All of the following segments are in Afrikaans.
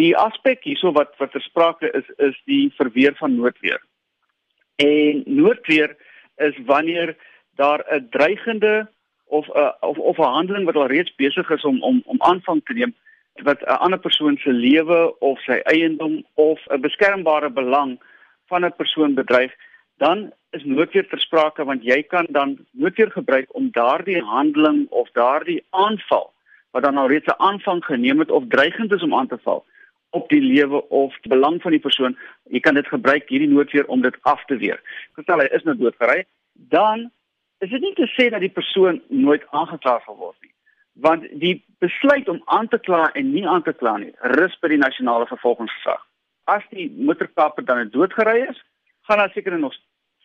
Die aspek hierso wat wat versprake is is die verweer van noodweer. En noodweer is wanneer daar 'n dreigende of 'n of of 'n handeling wat al reeds besig is om om om aanvang te neem wat 'n ander persoon se lewe of sy eiendom of 'n beskermbare belang van 'n persoon bedreig, dan is noodweer versprake want jy kan dan noodweer gebruik om daardie handeling of daardie aanval wat dan al reeds 'n aanvang geneem het of dreigend is om aan te val op die lewe of die belang van die persoon, jy kan dit gebruik hierdie noodweer om dit af te weer. Gestel hy is nou doodgery, dan is dit nie te sê dat die persoon nooit aangekla sal word nie. Want die besluit om aan te kla en nie aan te kla nie, rus by die nasionale vervolgingsgesag. As die motorkaper dan doodgery is, gaan daar seker nog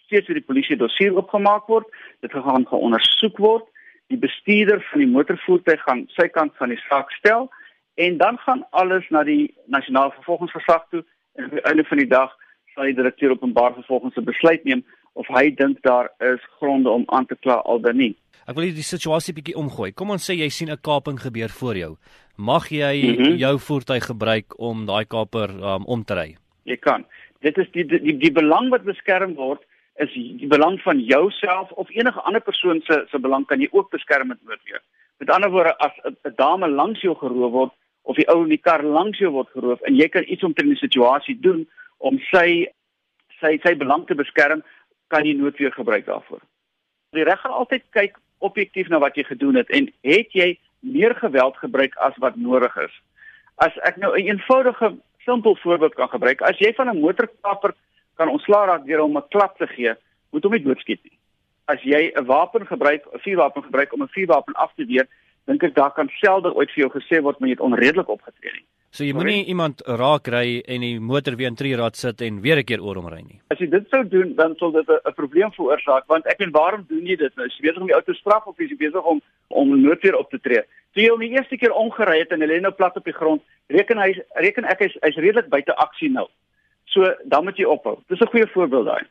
steeds vir die polisie dossier opgemaak word. Dit gaan geondersoek word. Die bestuurder van die motorvoertuig gaan sy kant van die saak stel en dan gaan alles na die nasionale vervolgingsgesag toe en aan die einde van die dag sal die direkteur openbaar vervolgens 'n besluit neem of hy dink daar is gronde om aan te kla al dan nie. Ek wil die situasie bietjie omgooi. Kom ons sê jy sien 'n kaping gebeur voor jou. Mag jy mm -hmm. jou voertuig gebruik om daai kaper um, om te ry? Jy kan. Dit is die die die belang wat beskerm word is die belang van jouself of enige ander persoon se se belang kan jy ook beskerm met noodweer. Met ander woorde as 'n dame langs jou geroof word of die ou in die kar langs jou word geroof en jy kan iets omtrent die situasie doen om sy sy sy belang te beskerm, kan jy noodweer gebruik daarvoor. Die reg gaan altyd kyk objektief na wat jy gedoen het en het jy meer geweld gebruik as wat nodig is. As ek nou 'n een eenvoudige simpel voorbeeld kan gebruik, as jy van 'n motorkapper kan ontslaa raak deur hom 'n klap te gee, moet hom nie doodskiet nie. As jy 'n wapen gebruik, 'n vuurwapen gebruik om 'n vuurwapen af te weer, dink ek daar kan selde ooit vir jou gesê word maar jy het onredelik opgetree nie. So jy moenie iemand raak ry en die motor weer in trierad sit en weer 'n keer oor hom ry nie. As jy dit sou doen, dan sal dit 'n probleem veroorsaak want ek weet waarom doen jy dit nou? Jy besig om die ou te straf of jy besig om om noodweer op te tree. Toe jy hom die eerste keer omgery het en hy lê nou plat op die grond, reken hy reken ek hy's hy's redelik buite aksie nou. So dan moet jy ophou. Dis 'n goeie voorbeeld daai.